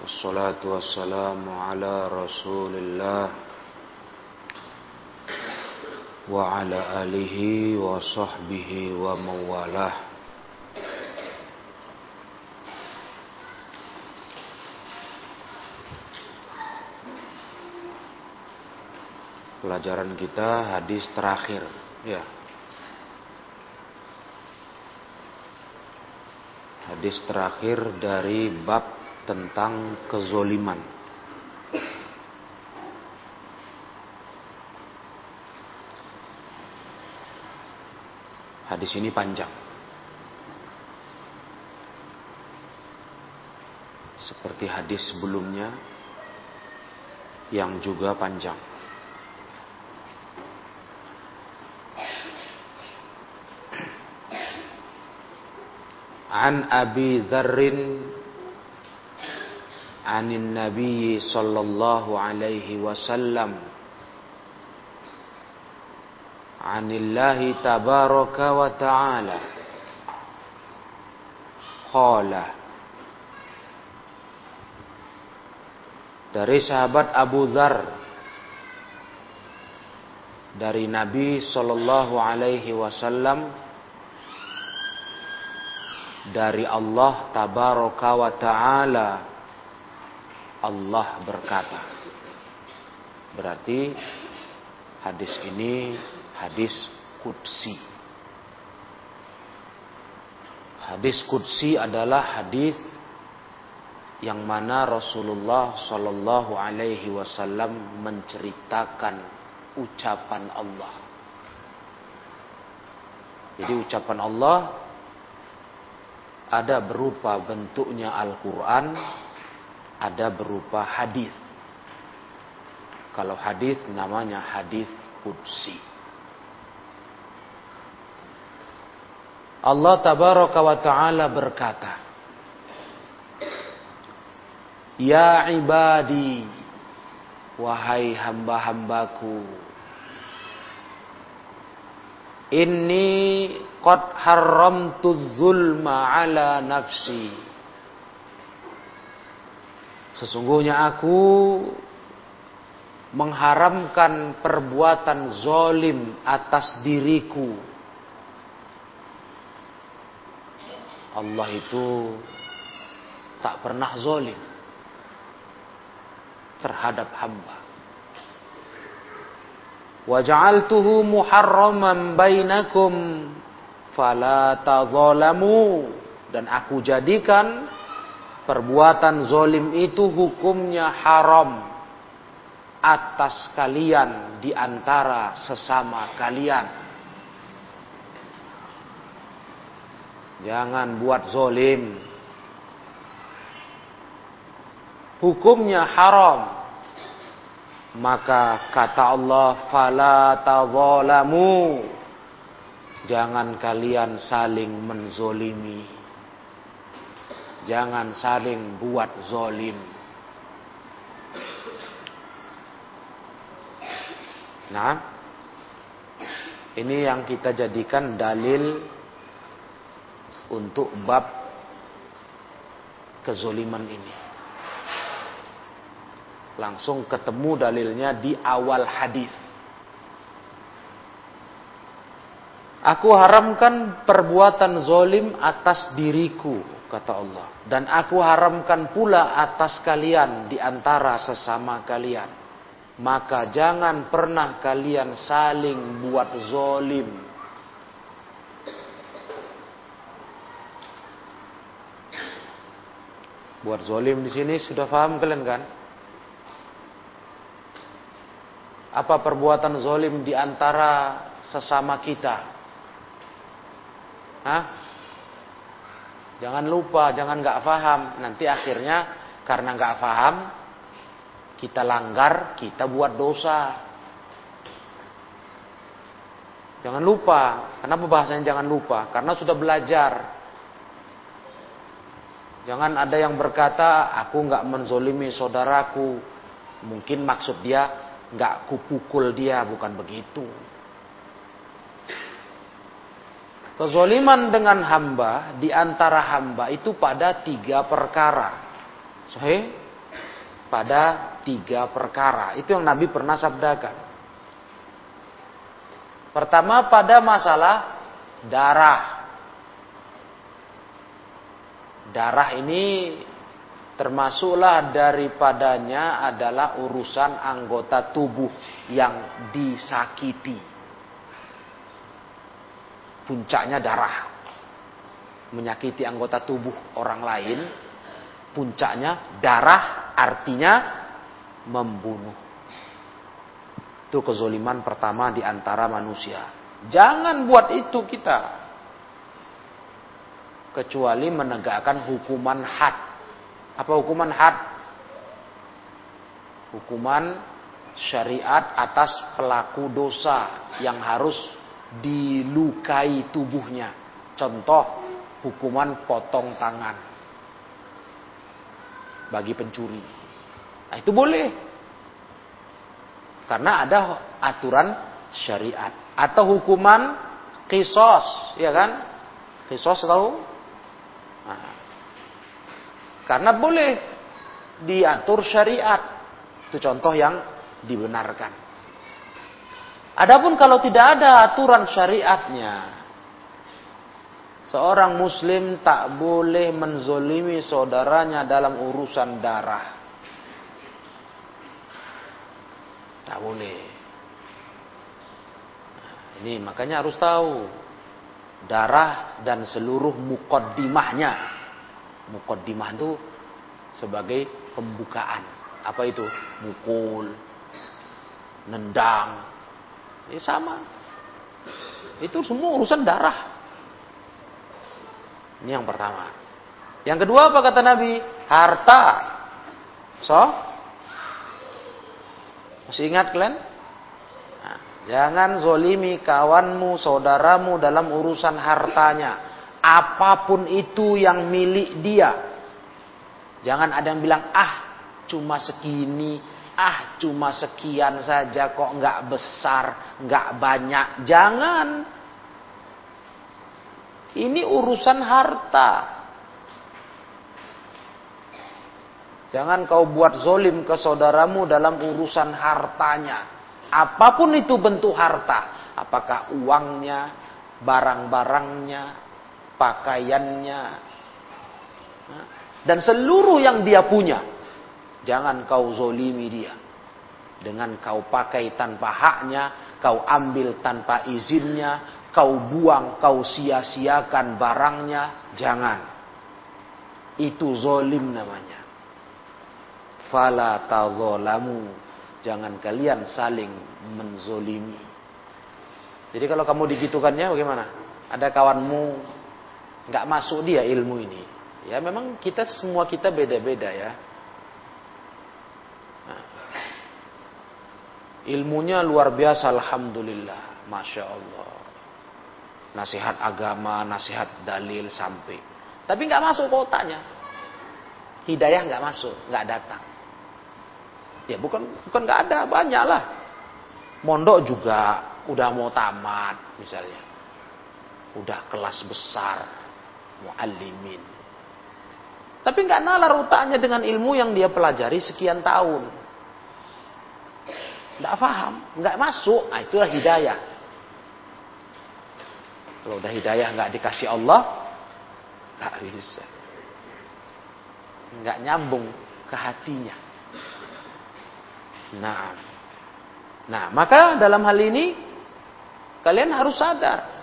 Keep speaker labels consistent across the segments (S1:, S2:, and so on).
S1: والصلاة والسلام على رسول الله وعلى آله وصحبه ومواله Pelajaran kita hadis terakhir ya Hadis terakhir dari bab tentang kezoliman. Hadis ini panjang. Seperti hadis sebelumnya yang juga panjang. An Abi Dharrin عن النبي صلى الله عليه وسلم عن الله تبارك وتعالى qala. Dari sahabat Abu Dzar. Dari Nabi sallallahu alaihi wasallam. Dari Allah tabaraka wa ta'ala. Allah berkata berarti hadis ini hadis kudsi hadis kudsi adalah hadis yang mana Rasulullah Shallallahu Alaihi Wasallam menceritakan ucapan Allah. Jadi ucapan Allah ada berupa bentuknya Al-Quran, ada berupa hadis. Kalau hadis namanya hadis kudsi. Allah tabaraka wa taala berkata, Ya ibadi, wahai hamba-hambaku, Inni qad haramtu zulma ala nafsi. Sesungguhnya aku mengharamkan perbuatan zolim atas diriku. Allah itu tak pernah zolim terhadap hamba. Waj'altuhu muharraman bainakum fala tadzalamu dan aku jadikan perbuatan zolim itu hukumnya haram atas kalian di antara sesama kalian. Jangan buat zolim. Hukumnya haram maka kata Allah, "Fala tadzalamu." Jangan kalian saling menzolimi. Jangan saling buat zolim. Nah, ini yang kita jadikan dalil untuk bab kezoliman ini langsung ketemu dalilnya di awal hadis. Aku haramkan perbuatan zolim atas diriku, kata Allah. Dan aku haramkan pula atas kalian di antara sesama kalian. Maka jangan pernah kalian saling buat zolim. Buat zolim di sini sudah paham kalian kan? apa perbuatan zolim di antara sesama kita. Hah? Jangan lupa, jangan nggak paham. Nanti akhirnya karena nggak paham, kita langgar, kita buat dosa. Jangan lupa. Kenapa bahasanya jangan lupa? Karena sudah belajar. Jangan ada yang berkata, aku nggak menzolimi saudaraku. Mungkin maksud dia, nggak kupukul dia, bukan begitu. Kezoliman dengan hamba di antara hamba itu pada tiga perkara. Sahih? pada tiga perkara. Itu yang Nabi pernah sabdakan. Pertama pada masalah darah. Darah ini termasuklah daripadanya adalah urusan anggota tubuh yang disakiti. Puncaknya darah. Menyakiti anggota tubuh orang lain, puncaknya darah artinya membunuh. Itu kezoliman pertama di antara manusia. Jangan buat itu kita. Kecuali menegakkan hukuman had. Apa hukuman had? Hukuman syariat atas pelaku dosa yang harus dilukai tubuhnya. Contoh, hukuman potong tangan bagi pencuri. Nah, itu boleh. Karena ada aturan syariat atau hukuman kisos, ya kan? Kisos tahu? Nah, karena boleh diatur syariat. Itu contoh yang dibenarkan. Adapun kalau tidak ada aturan syariatnya, seorang muslim tak boleh menzolimi saudaranya dalam urusan darah. Tak boleh. Nah, ini makanya harus tahu darah dan seluruh mukaddimahnya. Mukaddimah itu sebagai pembukaan. Apa itu? Mukul, nendang. Ini sama. Itu semua urusan darah. Ini yang pertama. Yang kedua apa kata Nabi? Harta. So, masih ingat kalian? Nah, jangan zolimi kawanmu, saudaramu dalam urusan hartanya. Apa pun itu yang milik dia. Jangan ada yang bilang, ah cuma segini, ah cuma sekian saja kok nggak besar, nggak banyak. Jangan. Ini urusan harta. Jangan kau buat zolim ke saudaramu dalam urusan hartanya. Apa pun itu bentuk harta. Apakah uangnya, barang-barangnya, pakaiannya. Dan seluruh yang dia punya. Jangan kau zolimi dia. Dengan kau pakai tanpa haknya, kau ambil tanpa izinnya, kau buang, kau sia-siakan barangnya. Jangan. Itu zolim namanya fala tadzalamu jangan kalian saling menzolimi jadi kalau kamu digitukannya bagaimana ada kawanmu nggak masuk dia ilmu ini ya memang kita semua kita beda-beda ya ilmunya luar biasa alhamdulillah masya Allah nasihat agama nasihat dalil sampai tapi nggak masuk kotanya hidayah nggak masuk nggak datang Ya bukan bukan nggak ada, banyak lah. Mondok juga udah mau tamat misalnya. Udah kelas besar, muallimin. Tapi nggak nalar utaknya dengan ilmu yang dia pelajari sekian tahun. Nggak paham, nggak masuk. Nah, itulah hidayah. Kalau udah hidayah nggak dikasih Allah, nggak bisa. Nggak nyambung ke hatinya. Nah, nah maka dalam hal ini kalian harus sadar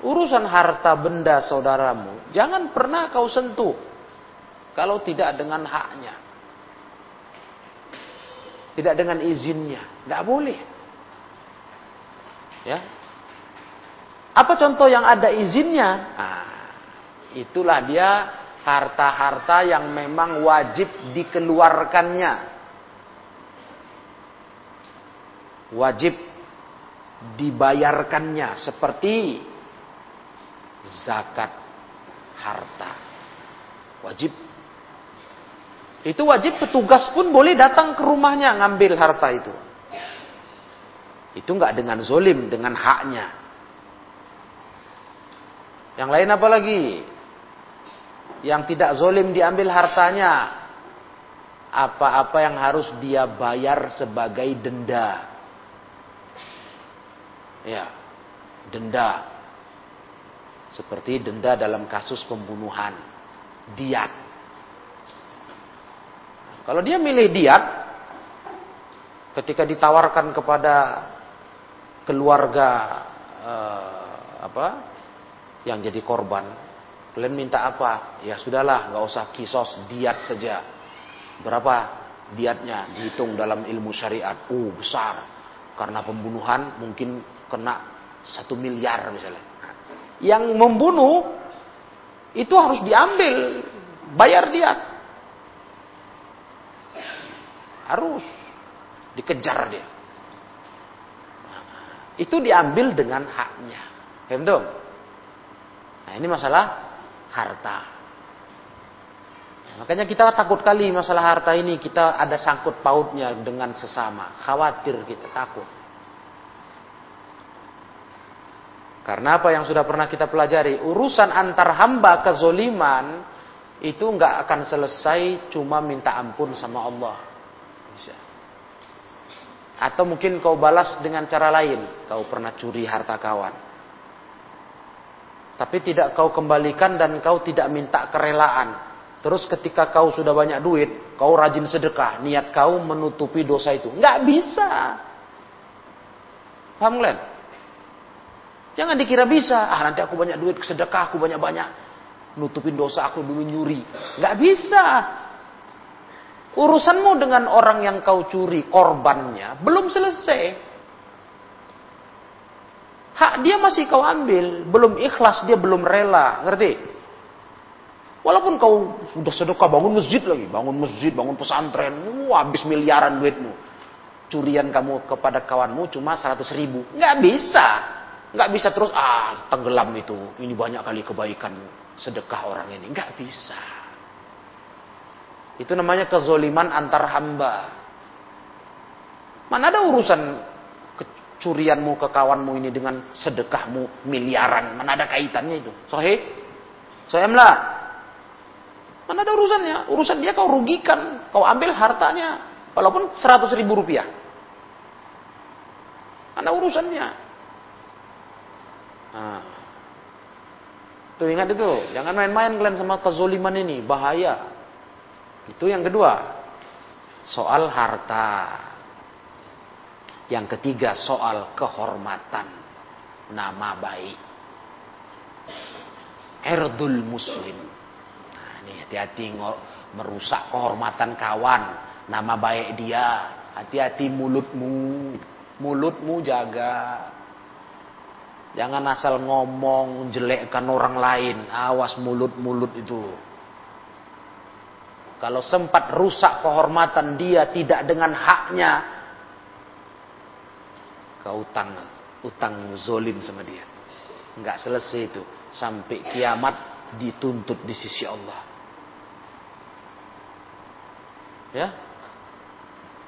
S1: urusan harta benda saudaramu jangan pernah kau sentuh kalau tidak dengan haknya, tidak dengan izinnya, tidak boleh. Ya, apa contoh yang ada izinnya? Nah, itulah dia harta-harta yang memang wajib dikeluarkannya. wajib dibayarkannya seperti zakat harta. Wajib. Itu wajib petugas pun boleh datang ke rumahnya ngambil harta itu. Itu nggak dengan zolim, dengan haknya. Yang lain apa lagi? Yang tidak zolim diambil hartanya. apa-apa yang harus dia bayar sebagai denda. Ya, denda. Seperti denda dalam kasus pembunuhan, diat. Kalau dia milih diat, ketika ditawarkan kepada keluarga eh, apa yang jadi korban, kalian minta apa? Ya sudahlah, nggak usah kisos, diat saja. Berapa diatnya? Dihitung dalam ilmu syariat. Oh besar, karena pembunuhan mungkin kena satu miliar misalnya yang membunuh itu harus diambil, bayar dia. Harus dikejar dia. Itu diambil dengan haknya. Paham Nah, ini masalah harta. Makanya kita takut kali masalah harta ini kita ada sangkut pautnya dengan sesama. Khawatir kita takut. Karena apa yang sudah pernah kita pelajari, urusan antar hamba kezoliman itu nggak akan selesai cuma minta ampun sama Allah. Bisa. Atau mungkin kau balas dengan cara lain, kau pernah curi harta kawan. Tapi tidak kau kembalikan dan kau tidak minta kerelaan. Terus ketika kau sudah banyak duit, kau rajin sedekah, niat kau menutupi dosa itu. Nggak bisa. Paham kalian? Jangan dikira bisa. Ah nanti aku banyak duit sedekah, aku banyak-banyak. Nutupin dosa aku dulu nyuri. Nggak bisa. Urusanmu dengan orang yang kau curi, korbannya, belum selesai. Hak dia masih kau ambil. Belum ikhlas, dia belum rela. Ngerti? Walaupun kau sudah sedekah bangun masjid lagi. Bangun masjid, bangun pesantren. Wah, habis miliaran duitmu. Curian kamu kepada kawanmu cuma 100 ribu. Nggak bisa. Nggak bisa terus, ah tenggelam itu. Ini banyak kali kebaikan sedekah orang ini. Nggak bisa. Itu namanya kezoliman antar hamba. Mana ada urusan kecurianmu ke kawanmu ini dengan sedekahmu miliaran. Mana ada kaitannya itu? Sohe? Sohemlah. Mana ada urusannya? Urusan dia kau rugikan. Kau ambil hartanya. Walaupun 100 ribu rupiah. Mana urusannya? Nah. Tuh ingat itu, jangan main-main kalian sama kezoliman ini, bahaya. Itu yang kedua. Soal harta. Yang ketiga soal kehormatan nama baik. Erdul muslim. Nah, ini hati-hati merusak kehormatan kawan, nama baik dia. Hati-hati mulutmu. Mulutmu jaga. Jangan asal ngomong jelekkan orang lain. Awas mulut-mulut itu. Kalau sempat rusak kehormatan dia tidak dengan haknya. Kau utang, utang zolim sama dia. Enggak selesai itu. Sampai kiamat dituntut di sisi Allah. Ya.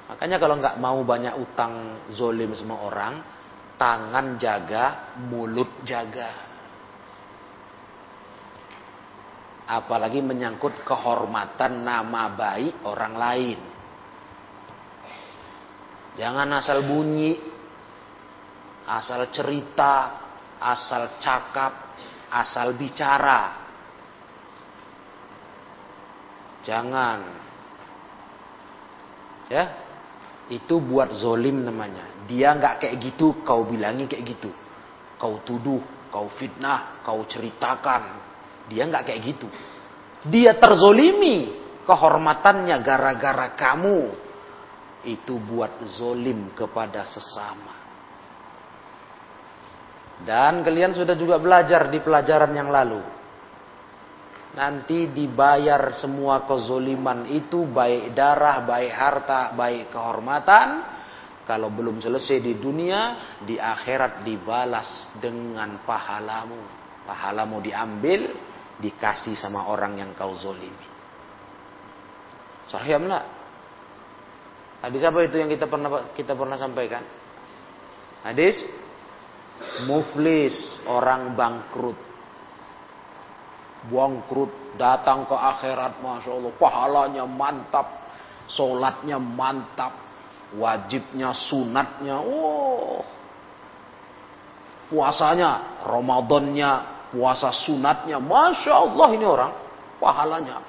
S1: Makanya kalau nggak mau banyak utang zolim sama orang, tangan jaga, mulut jaga. Apalagi menyangkut kehormatan nama baik orang lain. Jangan asal bunyi, asal cerita, asal cakap, asal bicara. Jangan. Ya, itu buat zolim namanya. Dia nggak kayak gitu, kau bilangi kayak gitu. Kau tuduh, kau fitnah, kau ceritakan. Dia nggak kayak gitu. Dia terzolimi kehormatannya gara-gara kamu. Itu buat zolim kepada sesama. Dan kalian sudah juga belajar di pelajaran yang lalu. Nanti dibayar semua kezoliman itu baik darah, baik harta, baik kehormatan kalau belum selesai di dunia, di akhirat dibalas dengan pahalamu. Pahalamu diambil, dikasih sama orang yang kau zolimi. Sahih enggak? Hadis apa itu yang kita pernah kita pernah sampaikan? Hadis muflis, orang bangkrut. Bangkrut datang ke akhirat, masya Allah, pahalanya mantap Solatnya mantap. Wajibnya, sunatnya. Oh. Puasanya, Ramadannya, puasa sunatnya. Masya Allah ini orang. Pahalanya.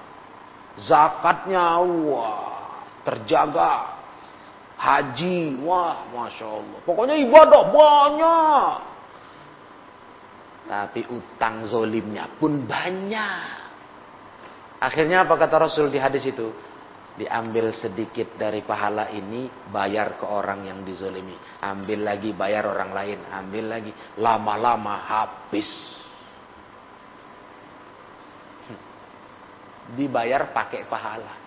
S1: Zakatnya, wah. Terjaga. Haji, wah Masya Allah. Pokoknya ibadah banyak. Tapi utang zolimnya pun banyak. Akhirnya apa kata Rasul di hadis itu? Diambil sedikit dari pahala ini, bayar ke orang yang dizolimi. Ambil lagi, bayar orang lain. Ambil lagi. Lama-lama habis. Dibayar pakai pahala.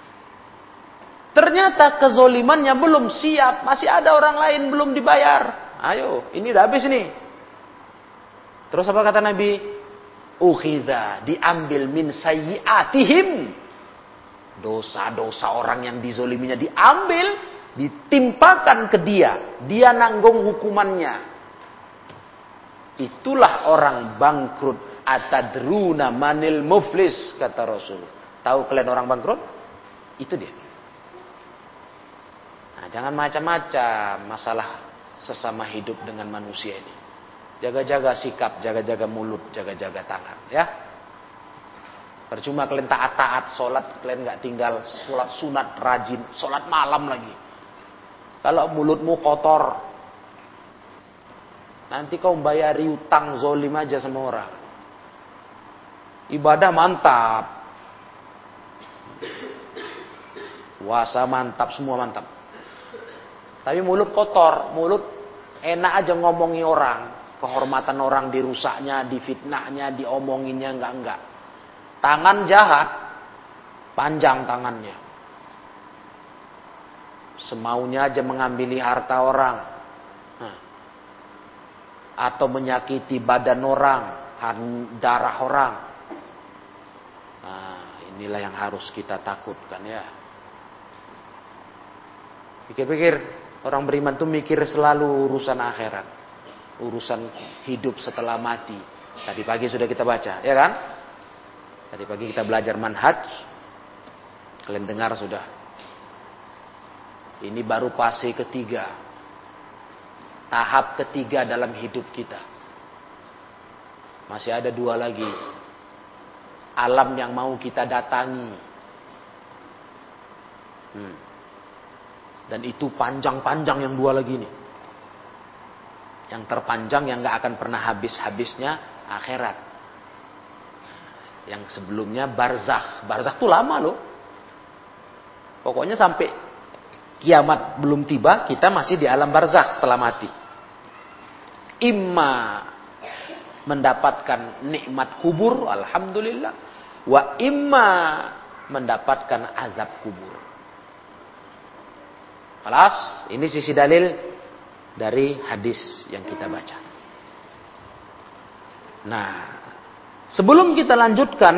S1: Ternyata kezolimannya belum siap. Masih ada orang lain belum dibayar. Ayo, ini udah habis nih. Terus apa kata Nabi? ukhidha diambil min sayyiatihim dosa-dosa orang yang dizoliminya diambil ditimpakan ke dia dia nanggung hukumannya itulah orang bangkrut atadruna manil muflis kata Rasul tahu kalian orang bangkrut itu dia nah, jangan macam-macam masalah sesama hidup dengan manusia ini Jaga-jaga sikap, jaga-jaga mulut, jaga-jaga tangan. Ya. Percuma kalian taat-taat, sholat kalian nggak tinggal, sholat sunat rajin, sholat malam lagi. Kalau mulutmu kotor, nanti kau bayari utang zolim aja sama orang. Ibadah mantap, puasa mantap, semua mantap. Tapi mulut kotor, mulut enak aja ngomongi orang kehormatan orang dirusaknya, difitnahnya, diomonginnya enggak-enggak. Tangan jahat, panjang tangannya. Semaunya aja mengambil harta orang. Nah. Atau menyakiti badan orang, darah orang. Nah, inilah yang harus kita takutkan ya. Pikir-pikir, orang beriman tuh mikir selalu urusan akhirat urusan hidup setelah mati. Tadi pagi sudah kita baca, ya kan? Tadi pagi kita belajar manhaj. Kalian dengar sudah. Ini baru fase ketiga. Tahap ketiga dalam hidup kita. Masih ada dua lagi. Alam yang mau kita datangi. Hmm. Dan itu panjang-panjang yang dua lagi ini yang terpanjang yang nggak akan pernah habis-habisnya akhirat. Yang sebelumnya barzakh. Barzakh itu lama loh. Pokoknya sampai kiamat belum tiba, kita masih di alam barzakh setelah mati. Imma mendapatkan nikmat kubur, alhamdulillah. Wa imma mendapatkan azab kubur. Kelas, ini sisi dalil dari hadis yang kita baca. Nah, sebelum kita lanjutkan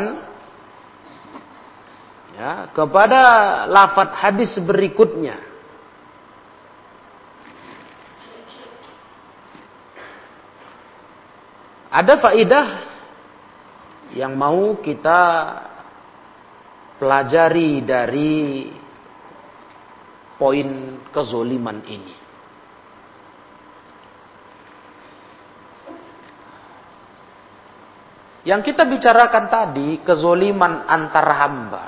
S1: ya kepada lafat hadis berikutnya. Ada faidah yang mau kita pelajari dari poin kezoliman ini. Yang kita bicarakan tadi, kezoliman antar hamba.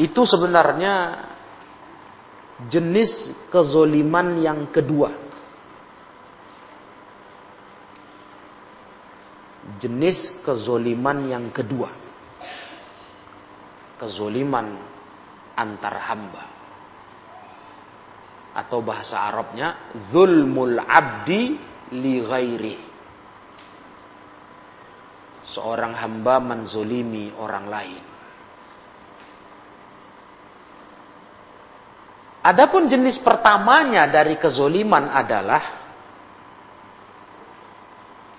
S1: Itu sebenarnya jenis kezoliman yang kedua. Jenis kezoliman yang kedua. Kezoliman antar hamba. Atau bahasa Arabnya, zulmul abdi li ghairi seorang hamba menzolimi orang lain. Adapun jenis pertamanya dari kezoliman adalah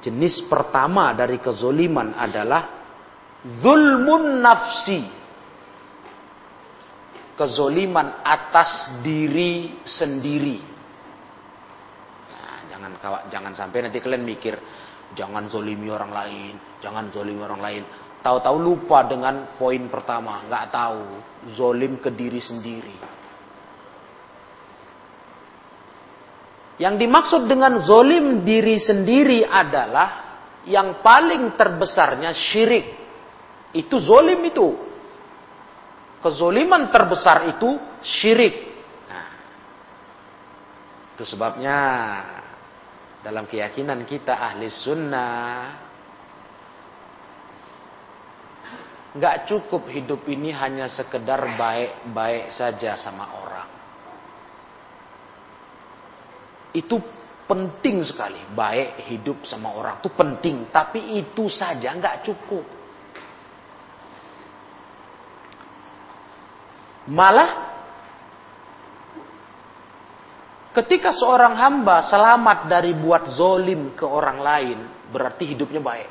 S1: jenis pertama dari kezoliman adalah zulmun nafsi. Kezoliman atas diri sendiri. Nah, jangan jangan sampai nanti kalian mikir, Jangan zolimi orang lain, jangan zolimi orang lain. Tahu-tahu lupa dengan poin pertama, nggak tahu. Zolim ke diri sendiri. Yang dimaksud dengan zolim diri sendiri adalah yang paling terbesarnya syirik. Itu zolim itu. Kezoliman terbesar itu syirik. Nah, itu sebabnya dalam keyakinan kita ahli sunnah Nggak cukup hidup ini hanya sekedar baik-baik saja sama orang. Itu penting sekali. Baik hidup sama orang itu penting. Tapi itu saja nggak cukup. Malah ketika seorang hamba selamat dari buat zolim ke orang lain, berarti hidupnya baik.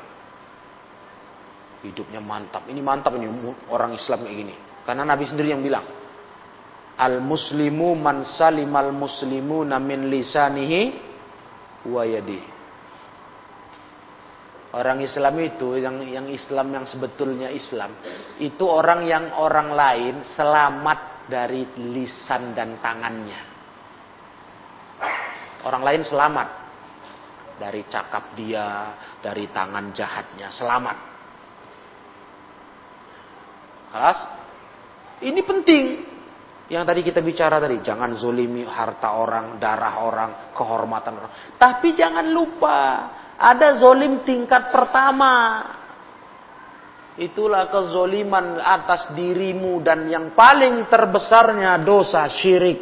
S1: Hidupnya mantap. Ini mantap ini orang Islam kayak gini. Karena Nabi sendiri yang bilang, Al muslimu man salimal muslimu namin lisanihi wa yadi. Orang Islam itu yang yang Islam yang sebetulnya Islam itu orang yang orang lain selamat dari lisan dan tangannya. Orang lain selamat dari cakap dia, dari tangan jahatnya, selamat. Kelas? Ini penting. Yang tadi kita bicara tadi, jangan zolimi harta orang, darah orang, kehormatan orang. Tapi jangan lupa, ada zolim tingkat pertama. Itulah kezoliman atas dirimu dan yang paling terbesarnya dosa syirik.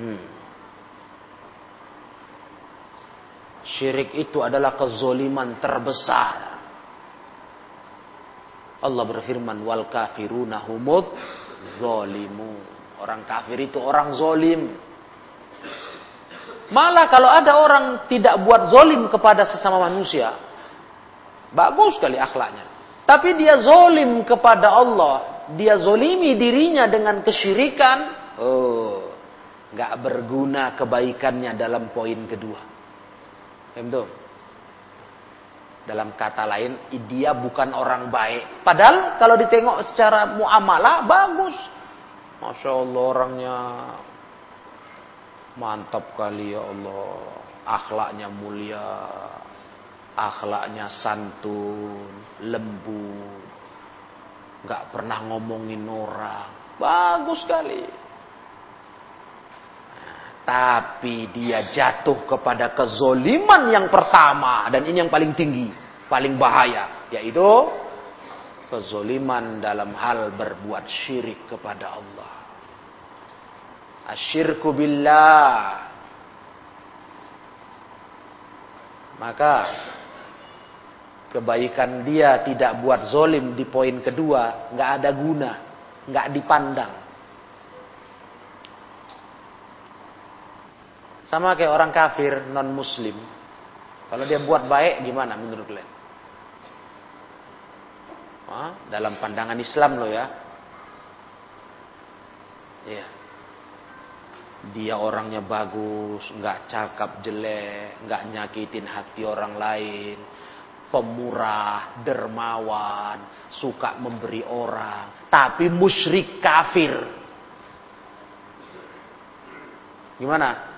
S1: Hmm. Syirik itu adalah kezoliman terbesar. Allah berfirman wal kafiruna humud zolimu. Orang kafir itu orang zolim. Malah kalau ada orang tidak buat zolim kepada sesama manusia, bagus sekali akhlaknya. Tapi dia zolim kepada Allah, dia zolimi dirinya dengan kesyirikan, oh, nggak berguna kebaikannya dalam poin kedua. Dalam kata lain, dia bukan orang baik. Padahal kalau ditengok secara muamalah bagus. Masya Allah orangnya mantap kali ya Allah. Akhlaknya mulia. Akhlaknya santun, lembut. Gak pernah ngomongin orang. Bagus sekali. Tapi dia jatuh kepada kezoliman yang pertama. Dan ini yang paling tinggi. Paling bahaya. Yaitu kezoliman dalam hal berbuat syirik kepada Allah. Asyirku billah. Maka kebaikan dia tidak buat zolim di poin kedua. nggak ada guna. nggak dipandang. Sama kayak orang kafir non muslim. Kalau dia buat baik gimana menurut kalian? Hah? Dalam pandangan Islam loh ya. Iya. Dia orangnya bagus, nggak cakap jelek, nggak nyakitin hati orang lain, pemurah, dermawan, suka memberi orang, tapi musyrik kafir. Gimana?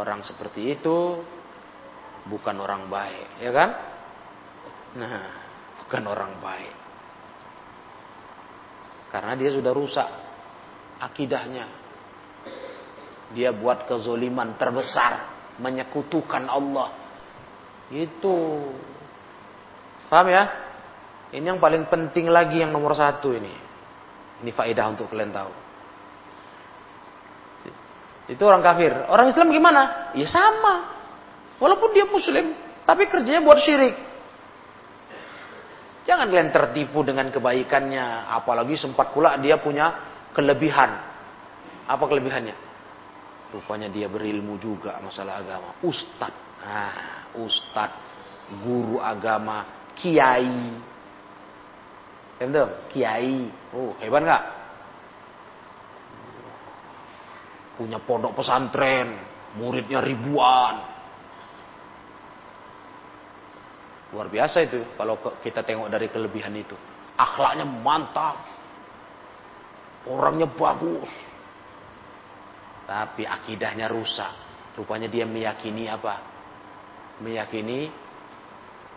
S1: Orang seperti itu bukan orang baik, ya kan? Nah, bukan orang baik. Karena dia sudah rusak akidahnya. Dia buat kezoliman terbesar, menyekutukan Allah. Itu. Paham ya? Ini yang paling penting lagi yang nomor satu ini. Ini faedah untuk kalian tahu. Itu orang kafir. Orang Islam gimana? Ya sama. Walaupun dia muslim, tapi kerjanya buat syirik. Jangan kalian tertipu dengan kebaikannya. Apalagi sempat pula dia punya kelebihan. Apa kelebihannya? Rupanya dia berilmu juga masalah agama. Ustad. Nah, ustad. Guru agama. Kiai. Kiai. Oh, hebat nggak? Punya pondok pesantren, muridnya ribuan. Luar biasa itu kalau kita tengok dari kelebihan itu. Akhlaknya mantap. Orangnya bagus. Tapi akidahnya rusak. Rupanya dia meyakini apa? Meyakini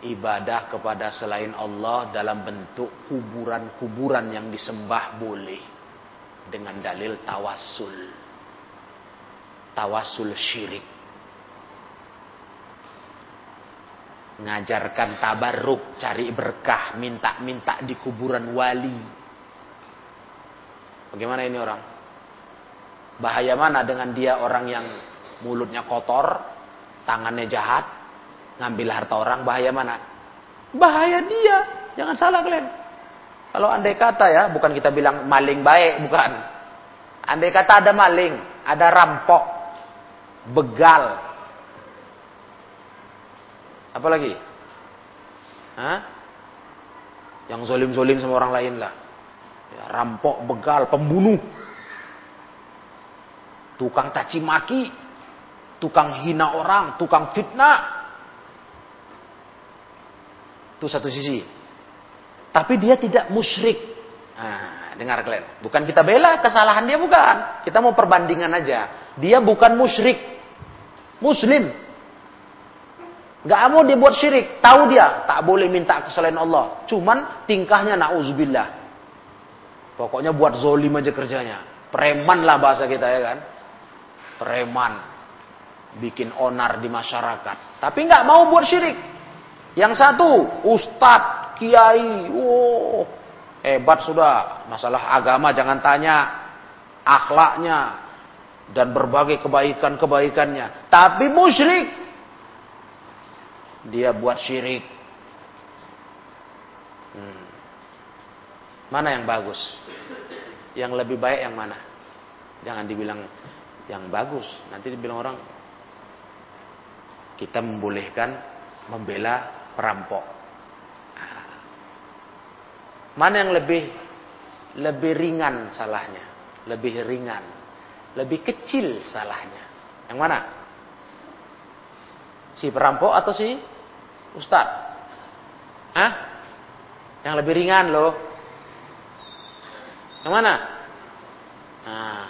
S1: ibadah kepada selain Allah dalam bentuk kuburan-kuburan yang disembah boleh. Dengan dalil tawassul. Tawassul syirik. Ngajarkan tabarruk, cari berkah, minta-minta di kuburan wali. Bagaimana ini orang? Bahaya mana dengan dia orang yang mulutnya kotor, tangannya jahat, ngambil harta orang, bahaya mana? Bahaya dia. Jangan salah kalian. Kalau andai kata ya, bukan kita bilang maling baik, bukan. Andai kata ada maling, ada rampok, begal, apa lagi? Hah? Yang zolim-zolim sama orang lain lah. Ya, rampok, begal, pembunuh. Tukang caci maki. Tukang hina orang, tukang fitnah. Itu satu sisi. Tapi dia tidak musyrik. Nah, dengar kalian. Bukan kita bela kesalahan dia bukan. Kita mau perbandingan aja. Dia bukan musyrik. Muslim. Gak mau dia buat syirik. Tahu dia tak boleh minta ke selain Allah. Cuman tingkahnya na'udzubillah. Pokoknya buat zolim aja kerjanya. Preman lah bahasa kita ya kan. Preman. Bikin onar di masyarakat. Tapi nggak mau buat syirik. Yang satu, ustadz, kiai. Oh, hebat sudah. Masalah agama jangan tanya. Akhlaknya. Dan berbagai kebaikan-kebaikannya. Tapi musyrik dia buat syirik. Hmm. Mana yang bagus? Yang lebih baik yang mana? Jangan dibilang yang bagus. Nanti dibilang orang kita membolehkan membela perampok. Mana yang lebih lebih ringan salahnya? Lebih ringan. Lebih kecil salahnya. Yang mana? Si perampok atau si Ustaz. Hah? Yang lebih ringan loh. Yang mana? Nah,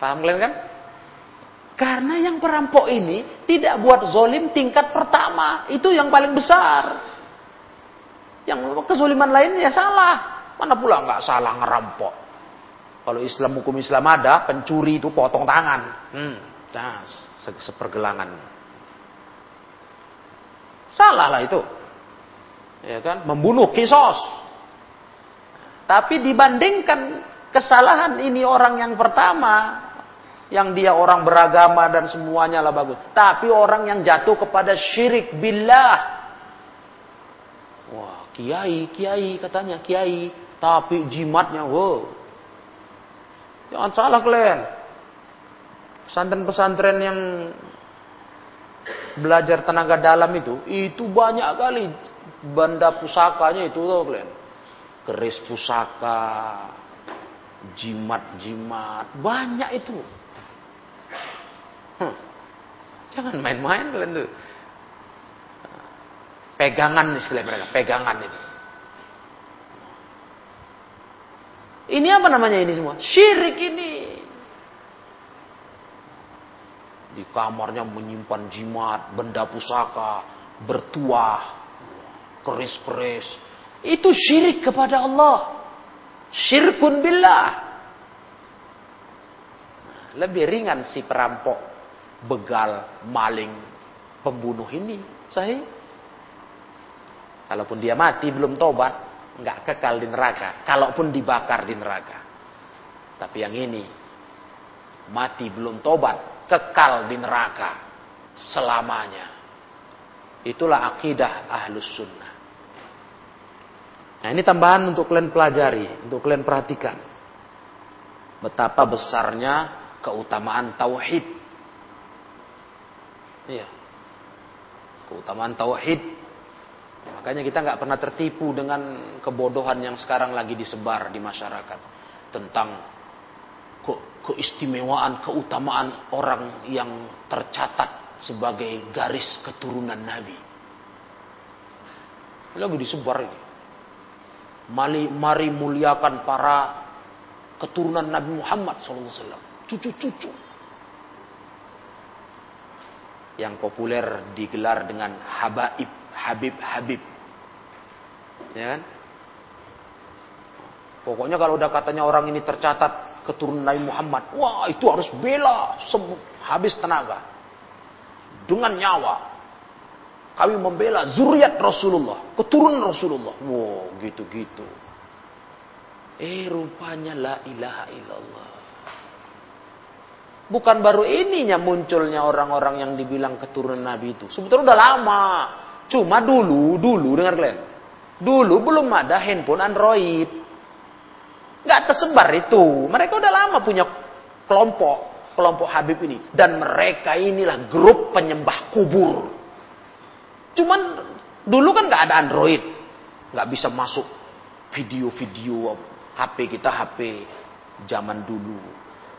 S1: paham kalian kan? Karena yang perampok ini tidak buat zolim tingkat pertama. Itu yang paling besar. Yang kezoliman lainnya salah. Mana pula nggak salah ngerampok. Kalau Islam hukum Islam ada, pencuri itu potong tangan. Hmm, nah, sepergelangan. Salah lah itu. Ya kan? Membunuh kisos. Tapi dibandingkan kesalahan ini orang yang pertama, yang dia orang beragama dan semuanya lah bagus. Tapi orang yang jatuh kepada syirik billah. Wah, kiai, kiai katanya kiai, tapi jimatnya wow. Jangan salah kalian. Pesantren-pesantren yang belajar tenaga dalam itu, itu banyak kali benda pusakanya itu tuh kalian. Keris pusaka, jimat-jimat, banyak itu. Hmm. Jangan main-main kalian tuh. Pegangan istilah mereka, pegangan itu. Ini apa namanya ini semua? Syirik ini. Di kamarnya menyimpan jimat, benda pusaka, bertuah, keris-keris. Itu syirik kepada Allah. Syirkun billah. Lebih ringan si perampok, begal, maling, pembunuh ini. Sahih. Kalaupun dia mati belum tobat, nggak kekal di neraka. Kalaupun dibakar di neraka. Tapi yang ini mati belum tobat, kekal di neraka selamanya. Itulah akidah ahlus sunnah. Nah ini tambahan untuk kalian pelajari, untuk kalian perhatikan. Betapa besarnya keutamaan tauhid. Iya. Keutamaan tauhid. Makanya kita nggak pernah tertipu dengan kebodohan yang sekarang lagi disebar di masyarakat tentang ke keistimewaan, keutamaan orang yang tercatat sebagai garis keturunan Nabi. Lagi disebar ini. Mari, mari muliakan para keturunan Nabi Muhammad SAW. Cucu-cucu. Yang populer digelar dengan Habaib, Habib, Habib. Ya kan? Pokoknya kalau udah katanya orang ini tercatat keturunan Nabi Muhammad, wah itu harus bela habis tenaga dengan nyawa. Kami membela zuriat Rasulullah, keturunan Rasulullah. Wow, gitu-gitu. Eh rupanya la ilaha illallah. Bukan baru ininya munculnya orang-orang yang dibilang keturunan Nabi itu. Sebetulnya udah lama. Cuma dulu, dulu dengar kalian. Dulu belum ada handphone Android. Nggak tersebar itu. Mereka udah lama punya kelompok, kelompok Habib ini. Dan mereka inilah grup penyembah kubur. Cuman dulu kan nggak ada Android. Nggak bisa masuk video-video HP kita HP zaman dulu.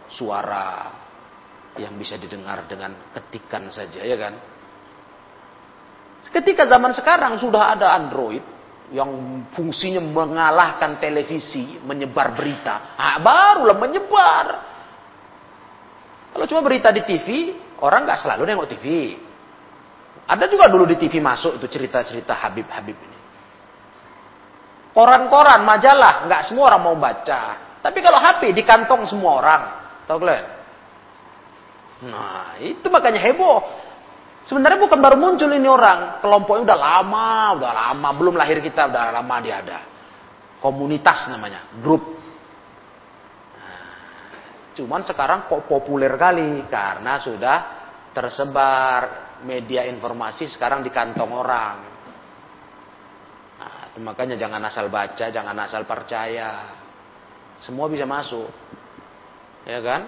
S1: Suara yang bisa didengar dengan ketikan saja ya kan. Ketika zaman sekarang sudah ada Android, yang fungsinya mengalahkan televisi, menyebar berita, ah, barulah menyebar. Kalau cuma berita di TV, orang nggak selalu nengok TV. Ada juga dulu di TV masuk itu cerita-cerita Habib-Habib ini. Koran-koran, majalah, nggak semua orang mau baca. Tapi kalau HP di kantong semua orang, tahu kalian? Nah, itu makanya heboh. Sebenarnya bukan baru muncul ini orang. Kelompoknya udah lama, udah lama. Belum lahir kita, udah lama dia ada. Komunitas namanya, grup. Cuman sekarang kok populer kali. Karena sudah tersebar media informasi sekarang di kantong orang. Nah, makanya jangan asal baca, jangan asal percaya. Semua bisa masuk. Ya kan?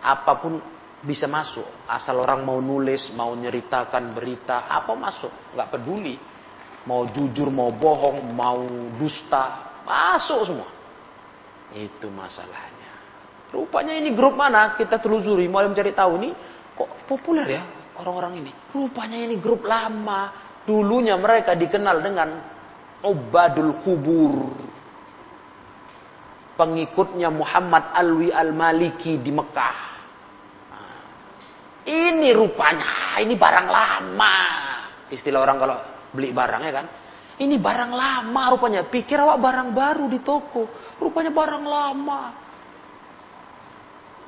S1: Apa pun bisa masuk. Asal orang mau nulis, mau nyeritakan berita, apa masuk. Nggak peduli. Mau jujur, mau bohong, mau dusta, masuk semua. Itu masalahnya. Rupanya ini grup mana? Kita telusuri, mau mencari tahu ini kok populer ya orang-orang ini. Rupanya ini grup lama. Dulunya mereka dikenal dengan Ubadul Kubur. Pengikutnya Muhammad Alwi Al-Maliki di Mekah ini rupanya, ini barang lama. Istilah orang kalau beli barang ya kan. Ini barang lama rupanya. Pikir awak barang baru di toko. Rupanya barang lama.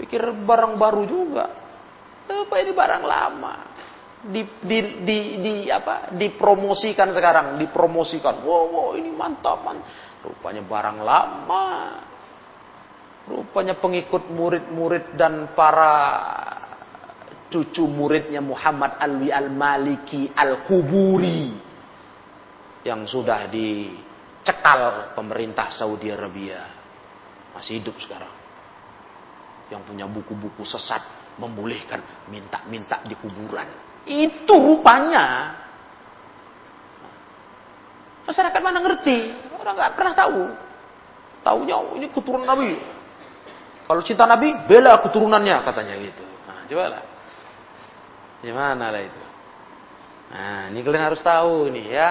S1: Pikir barang baru juga. Apa ini barang lama. Di, di, di, di apa? Dipromosikan sekarang, dipromosikan. Wow, wow ini mantap, man. Rupanya barang lama. Rupanya pengikut murid-murid dan para cucu muridnya Muhammad Alwi Al-Maliki Al-Kuburi. Yang sudah dicekal pemerintah Saudi Arabia. Masih hidup sekarang. Yang punya buku-buku sesat membolehkan minta-minta di kuburan. Itu rupanya. Masyarakat mana ngerti? Orang nggak pernah tahu. Tahunya oh, ini keturunan Nabi. Kalau cinta Nabi bela keturunannya katanya gitu. Nah coba Gimana lah itu? Nah, ini kalian harus tahu nih ya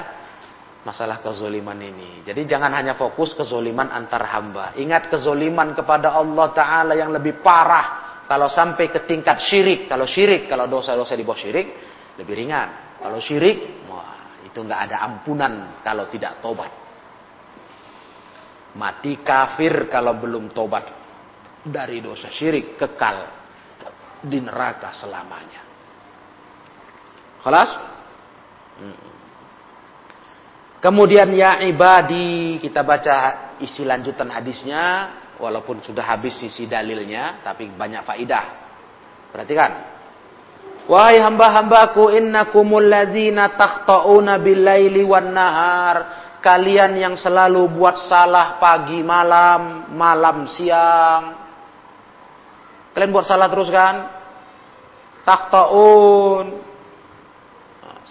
S1: masalah kezoliman ini. Jadi jangan hanya fokus kezoliman antar hamba. Ingat kezoliman kepada Allah Ta'ala yang lebih parah. Kalau sampai ke tingkat syirik. Kalau syirik, kalau dosa-dosa di bawah syirik, lebih ringan. Kalau syirik, wah itu nggak ada ampunan kalau tidak tobat. Mati kafir kalau belum tobat dari dosa syirik kekal di neraka selamanya. Kelas? Kemudian ya ibadi kita baca isi lanjutan hadisnya walaupun sudah habis sisi dalilnya tapi banyak faidah. Perhatikan. Wahai hamba-hambaku innakumul ladzina takhta'una bil-laili wan nahar. Kalian yang selalu buat salah pagi malam, malam siang. Kalian buat salah terus kan? Takhta'un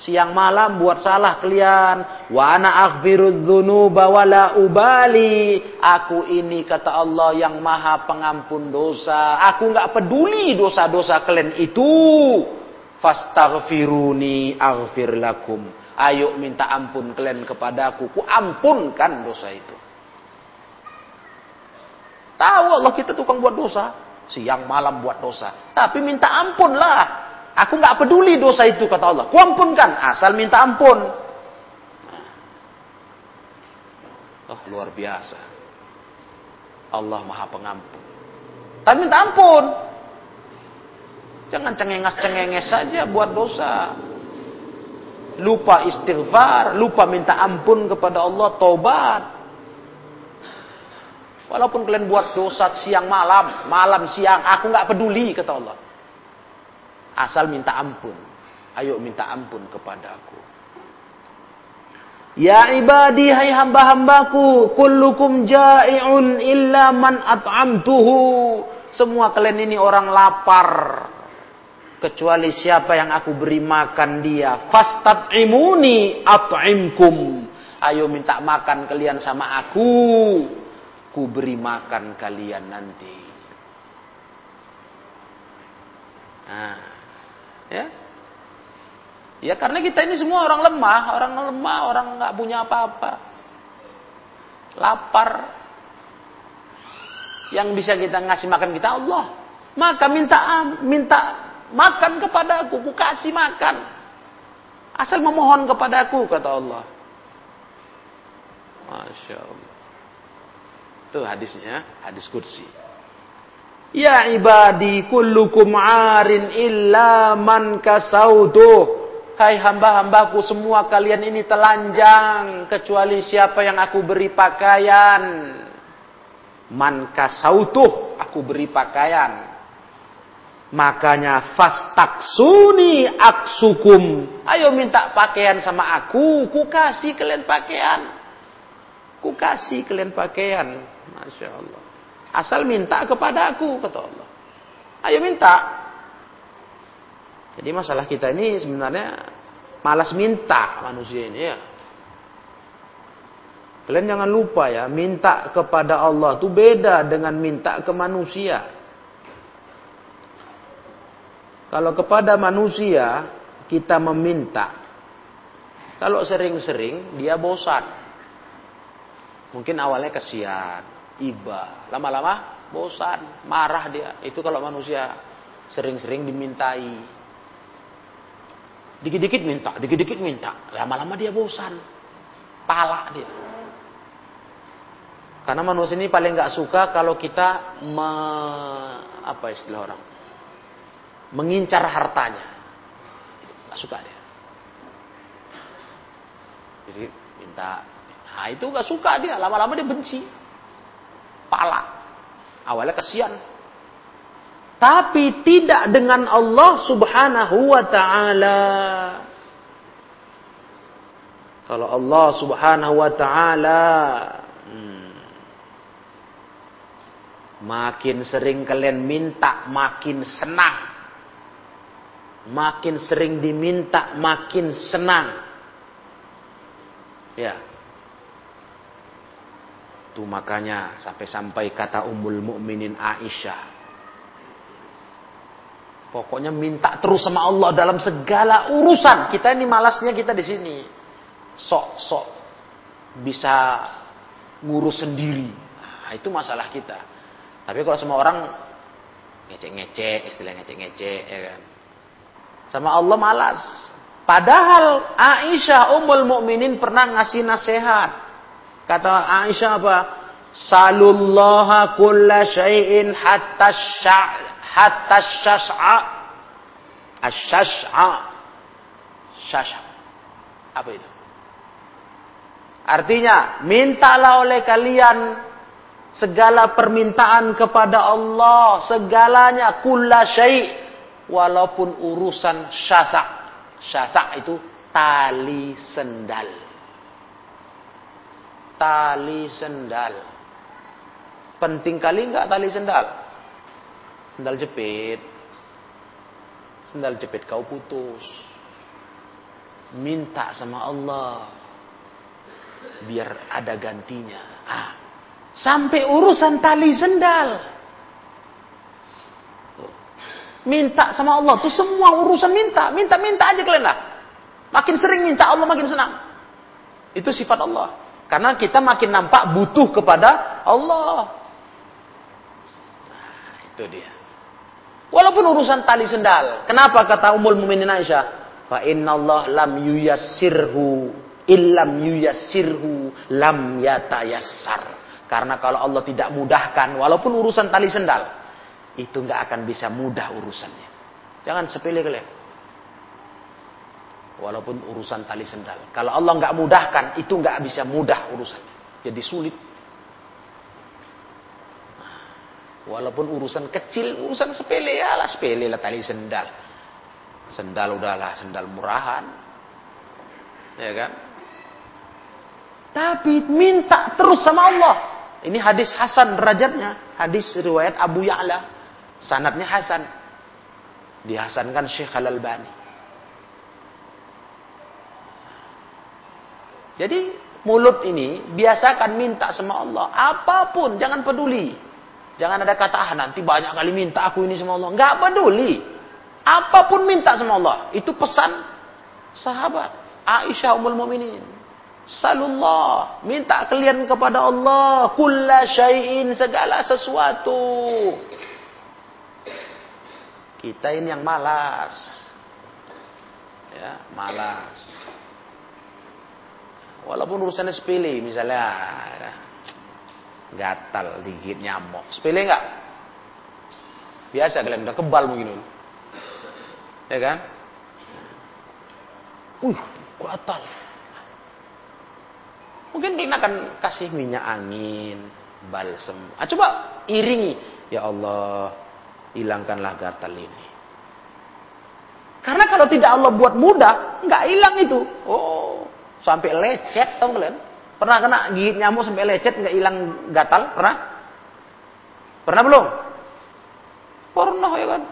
S1: Siang malam buat salah kalian. Wa ana aghfirudz dzunuba wala ubali. Aku ini kata Allah yang Maha Pengampun dosa. Aku nggak peduli dosa-dosa kalian itu. Fastaghfiruni aghfir lakum. Ayo minta ampun kalian kepadaku. Ku ampunkan dosa itu. Tahu Allah kita tukang buat dosa. Siang malam buat dosa. Tapi minta ampun lah. Aku nggak peduli dosa itu kata Allah. Ku ampunkan. Asal minta ampun. Oh luar biasa. Allah maha pengampun. Tapi minta ampun. Jangan cengenges-cengenges saja buat dosa lupa istighfar, lupa minta ampun kepada Allah, tobat. Walaupun kalian buat dosa siang malam, malam siang, aku nggak peduli kata Allah. Asal minta ampun. Ayo minta ampun kepada aku. Ya ibadi hai hamba-hambaku, kullukum ja'i'un illa man at'amtuhu. Semua kalian ini orang lapar, kecuali siapa yang aku beri makan dia fastat'imuni at'imkum ayo minta makan kalian sama aku ku beri makan kalian nanti nah ya ya karena kita ini semua orang lemah orang lemah orang nggak punya apa-apa lapar yang bisa kita ngasih makan kita Allah maka minta minta Makan kepada aku, ku kasih makan. Asal memohon kepada aku, kata Allah. Masya Allah. Itu hadisnya, hadis kursi. Ya ibadi kullukum arin illa man kasautuh. Hai hamba-hambaku semua kalian ini telanjang. Kecuali siapa yang aku beri pakaian. Man kasautuh. Aku beri pakaian. Makanya fastaksuni aksukum. Ayo minta pakaian sama aku, ku kasih kalian pakaian. Ku kasih kalian pakaian. Masya Allah. Asal minta kepada aku, kata Allah. Ayo minta. Jadi masalah kita ini sebenarnya malas minta manusia ini ya. Kalian jangan lupa ya, minta kepada Allah itu beda dengan minta ke manusia. Kalau kepada manusia kita meminta, kalau sering-sering dia bosan. Mungkin awalnya kesian, iba, lama-lama bosan, marah dia. Itu kalau manusia sering-sering dimintai. Dikit-dikit minta, dikit-dikit minta, lama-lama dia bosan. Pala dia. Karena manusia ini paling nggak suka kalau kita me, apa istilah orang mengincar hartanya. Gak suka dia. Jadi minta, nah itu gak suka dia, lama-lama dia benci. Pala. Awalnya kesian. Tapi tidak dengan Allah subhanahu wa ta'ala. Kalau Allah subhanahu wa ta'ala hmm, makin sering kalian minta makin senang Makin sering diminta, makin senang. Ya. Itu makanya sampai-sampai kata Ummul Mukminin Aisyah. Pokoknya minta terus sama Allah dalam segala urusan. Kita ini malasnya kita di sini. Sok-sok bisa ngurus sendiri. Nah, itu masalah kita. Tapi kalau semua orang ngecek-ngecek, istilah ngecek-ngecek, ya kan. Sama Allah malas. Padahal Aisyah Ummul Mukminin pernah ngasih nasihat. Kata Aisyah apa? Salullaha kulla syai'in hatta sya' hatta syas'a. Asyas'a. Syas'a. Apa itu? Artinya, mintalah oleh kalian segala permintaan kepada Allah, segalanya kulla syai' walaupun urusan syasak. Syasak itu tali sendal. Tali sendal. Penting kali enggak tali sendal? Sendal jepit. Sendal jepit kau putus. Minta sama Allah. Biar ada gantinya. Ah, sampai urusan tali sendal. Minta sama Allah. Itu semua urusan minta. Minta-minta aja kalian lah. Makin sering minta Allah makin senang. Itu sifat Allah. Karena kita makin nampak butuh kepada Allah. Itu dia. Walaupun urusan tali sendal. Kenapa kata Ummul Mukminin Aisyah? Fa inna Allah lam yuyassirhu illam yuyassirhu lam yatayassar. Karena kalau Allah tidak mudahkan walaupun urusan tali sendal itu nggak akan bisa mudah urusannya. Jangan sepele kalian. Walaupun urusan tali sendal. Kalau Allah nggak mudahkan, itu nggak bisa mudah urusannya. Jadi sulit. Walaupun urusan kecil, urusan sepele ya lah sepele lah tali sendal. Sendal udahlah, sendal murahan. Ya kan? Tapi minta terus sama Allah. Ini hadis Hasan derajatnya. Hadis riwayat Abu Ya'la. Sanatnya Hasan. Dihasankan Syekh Al-Albani. Jadi mulut ini biasakan minta sama Allah. Apa pun, jangan peduli. Jangan ada kata, ah nanti banyak kali minta aku ini sama Allah. Nggak peduli. Apa pun minta sama Allah. Itu pesan sahabat. Aisyah Ummul Muminin. Salullah. Minta kalian kepada Allah. Kulla syai'in. Segala sesuatu. Kita ini yang malas. Ya, malas. Walaupun urusannya sepele, misalnya gatal digigit nyamuk. Sepele enggak? Biasa kalian udah kebal mungkin. Ya kan? Uh, gatal. Mungkin kita akan kasih minyak angin, balsem. Ah, coba iringi. Ya Allah, hilangkanlah gatal ini. Karena kalau tidak Allah buat mudah, nggak hilang itu. Oh, sampai lecet, tau kalian? Pernah kena gigit nyamuk sampai lecet nggak hilang gatal? Pernah? Pernah belum? Pernah ya kan?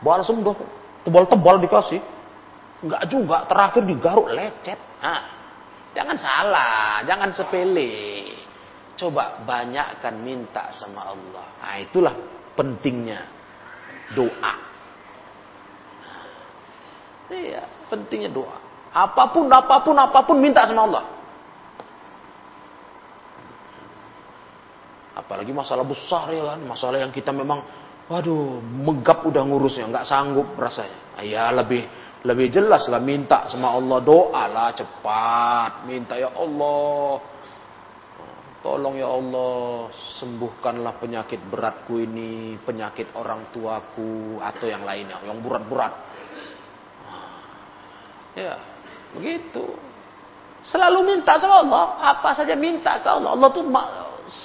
S1: Balsem tuh tebal-tebal dikasih. Enggak juga, terakhir digaruk lecet. Nah, jangan salah, jangan sepele. Coba banyakkan minta sama Allah. Nah, itulah pentingnya doa. Iya, pentingnya doa. Apa pun, apa pun, apa pun minta sama Allah. Apalagi masalah besar ya kan, masalah yang kita memang, waduh, megap udah ngurusnya, nggak sanggup rasanya. Ya lebih lebih jelas lah minta sama Allah doa lah cepat, minta ya Allah, tolong ya Allah sembuhkanlah penyakit beratku ini, penyakit orang tuaku atau yang lainnya, yang berat-berat. Ya, begitu. Selalu minta sama Allah, apa saja minta ke Allah. Allah tuh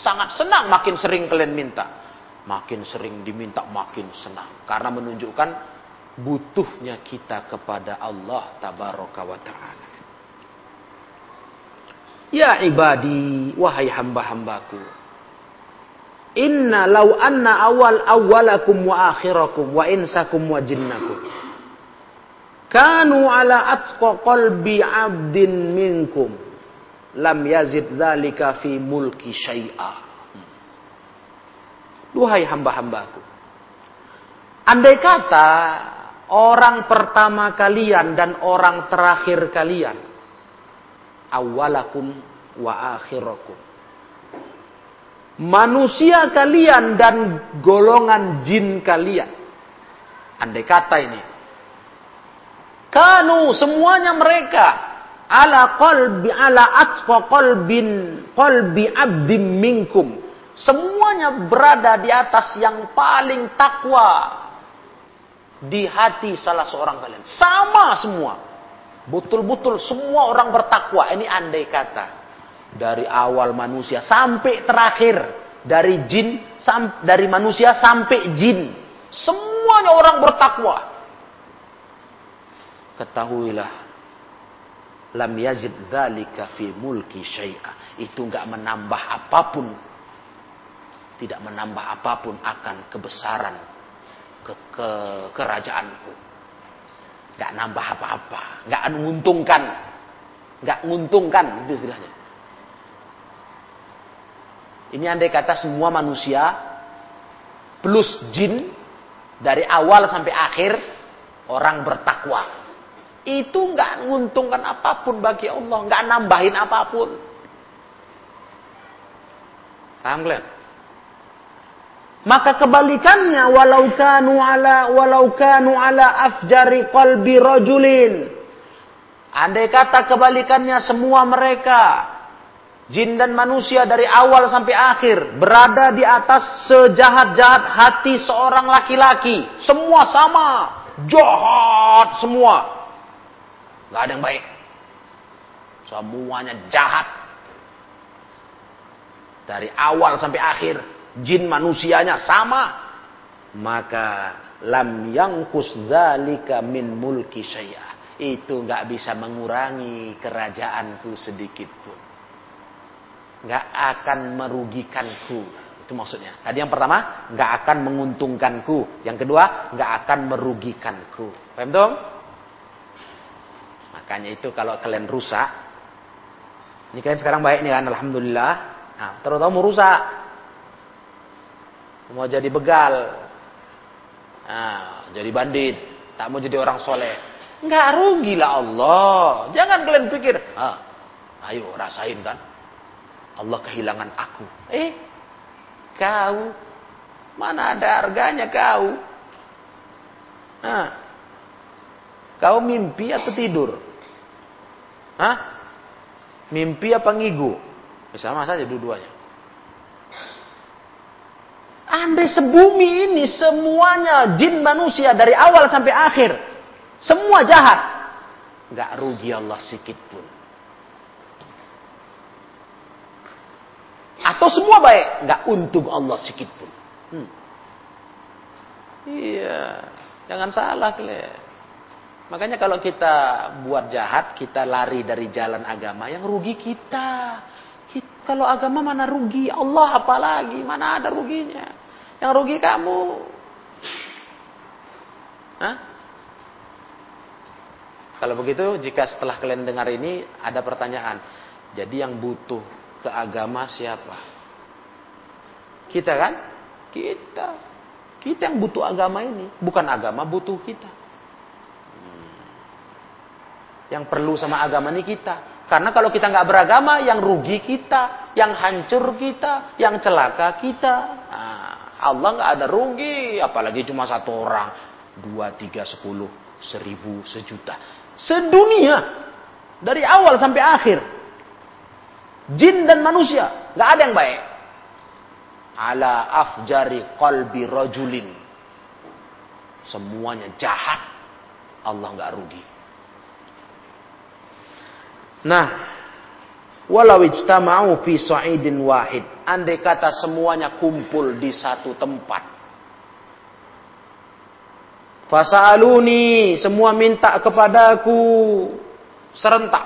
S1: sangat senang makin sering kalian minta. Makin sering diminta makin senang. Karena menunjukkan butuhnya kita kepada Allah tabaraka wa ta'ala. Ya ibadi, wahai hamba-hambaku. Inna law anna awal awalakum wa akhirakum wa insakum wa jinnakum. Kanu ala atqa qalbi abdin minkum lam yazid dzalika fi mulki syai'a. Duhai hamba-hambaku. Andai kata orang pertama kalian dan orang terakhir kalian awalakum wa akhirakum manusia kalian dan golongan jin kalian andai kata ini kanu semuanya mereka. Ala qalbi ala atfa qalbin qalbi abdim minkum. Semuanya berada di atas yang paling takwa di hati salah seorang kalian. Sama semua. Betul-betul semua orang bertakwa. Ini andai kata. Dari awal manusia sampai terakhir. Dari jin dari manusia sampai jin. Semuanya orang bertakwa ketahuilah lam yazid dzalika fi mulki syai'a. Itu enggak menambah apa pun. Tidak menambah apa pun akan kebesaran ke, ke kerajaanku. Enggak nambah apa-apa, enggak menguntungkan. Enggak menguntungkan itu istilahnya. Ini andai kata semua manusia plus jin dari awal sampai akhir orang bertakwa. Itu nggak menguntungkan apa pun bagi Allah, nggak nambahin apa pun. Paham kalian? Maka kebalikannya walau kanu ala walau kanu ala afjari qalbi rajulin. Andai kata kebalikannya semua mereka jin dan manusia dari awal sampai akhir berada di atas sejahat-jahat hati seorang laki-laki, semua sama, jahat semua. Gak ada yang baik. Semuanya jahat. Dari awal sampai akhir jin manusianya sama, maka lam yang dzalika min mulki syai'a. Itu nggak bisa mengurangi kerajaanku sedikit pun. Nggak akan merugikanku. Itu maksudnya. Tadi yang pertama, nggak akan menguntungkanku. Yang kedua, nggak akan merugikanku. Paham dong? Makanya itu kalau kalian rusak, ini kalian sekarang baik nih kan, Alhamdulillah. Nah, terutama mau rusak, mau jadi begal, nah, jadi bandit, tak mau jadi orang soleh, nggak rugi lah Allah. Jangan kalian pikir, ah, ayo rasain kan, Allah kehilangan aku. Eh, kau mana ada harganya kau? Nah, kau mimpi atau tidur? Hah? Mimpi apa ngigu? Sama saja dua-duanya. Andai sebumi ini semuanya jin manusia dari awal sampai akhir. Semua jahat. Gak rugi Allah sedikit pun. Atau semua baik. Gak untung Allah sedikit pun. Hmm. Iya. Jangan salah kalian. Makanya kalau kita buat jahat, kita lari dari jalan agama, yang rugi kita. kita kalau agama mana rugi, Allah apalagi, mana ada ruginya. Yang rugi kamu. Hah? Kalau begitu, jika setelah kalian dengar ini ada pertanyaan, jadi yang butuh ke agama siapa? Kita kan? Kita. Kita yang butuh agama ini, bukan agama butuh kita. Yang perlu sama agama ini kita. Karena kalau kita nggak beragama, yang rugi kita, yang hancur kita, yang celaka kita. Nah, Allah nggak ada rugi, apalagi cuma satu orang, dua, tiga, sepuluh, seribu, sejuta, sedunia dari awal sampai akhir, jin dan manusia nggak ada yang baik. Ala afjari qalbi rajulin, semuanya jahat, Allah nggak rugi. Nah, Walau ijtama'u fi sa'idin wahid. Andai kata semuanya kumpul di satu tempat. Fasa'aluni. Semua minta kepadaku. Serentak.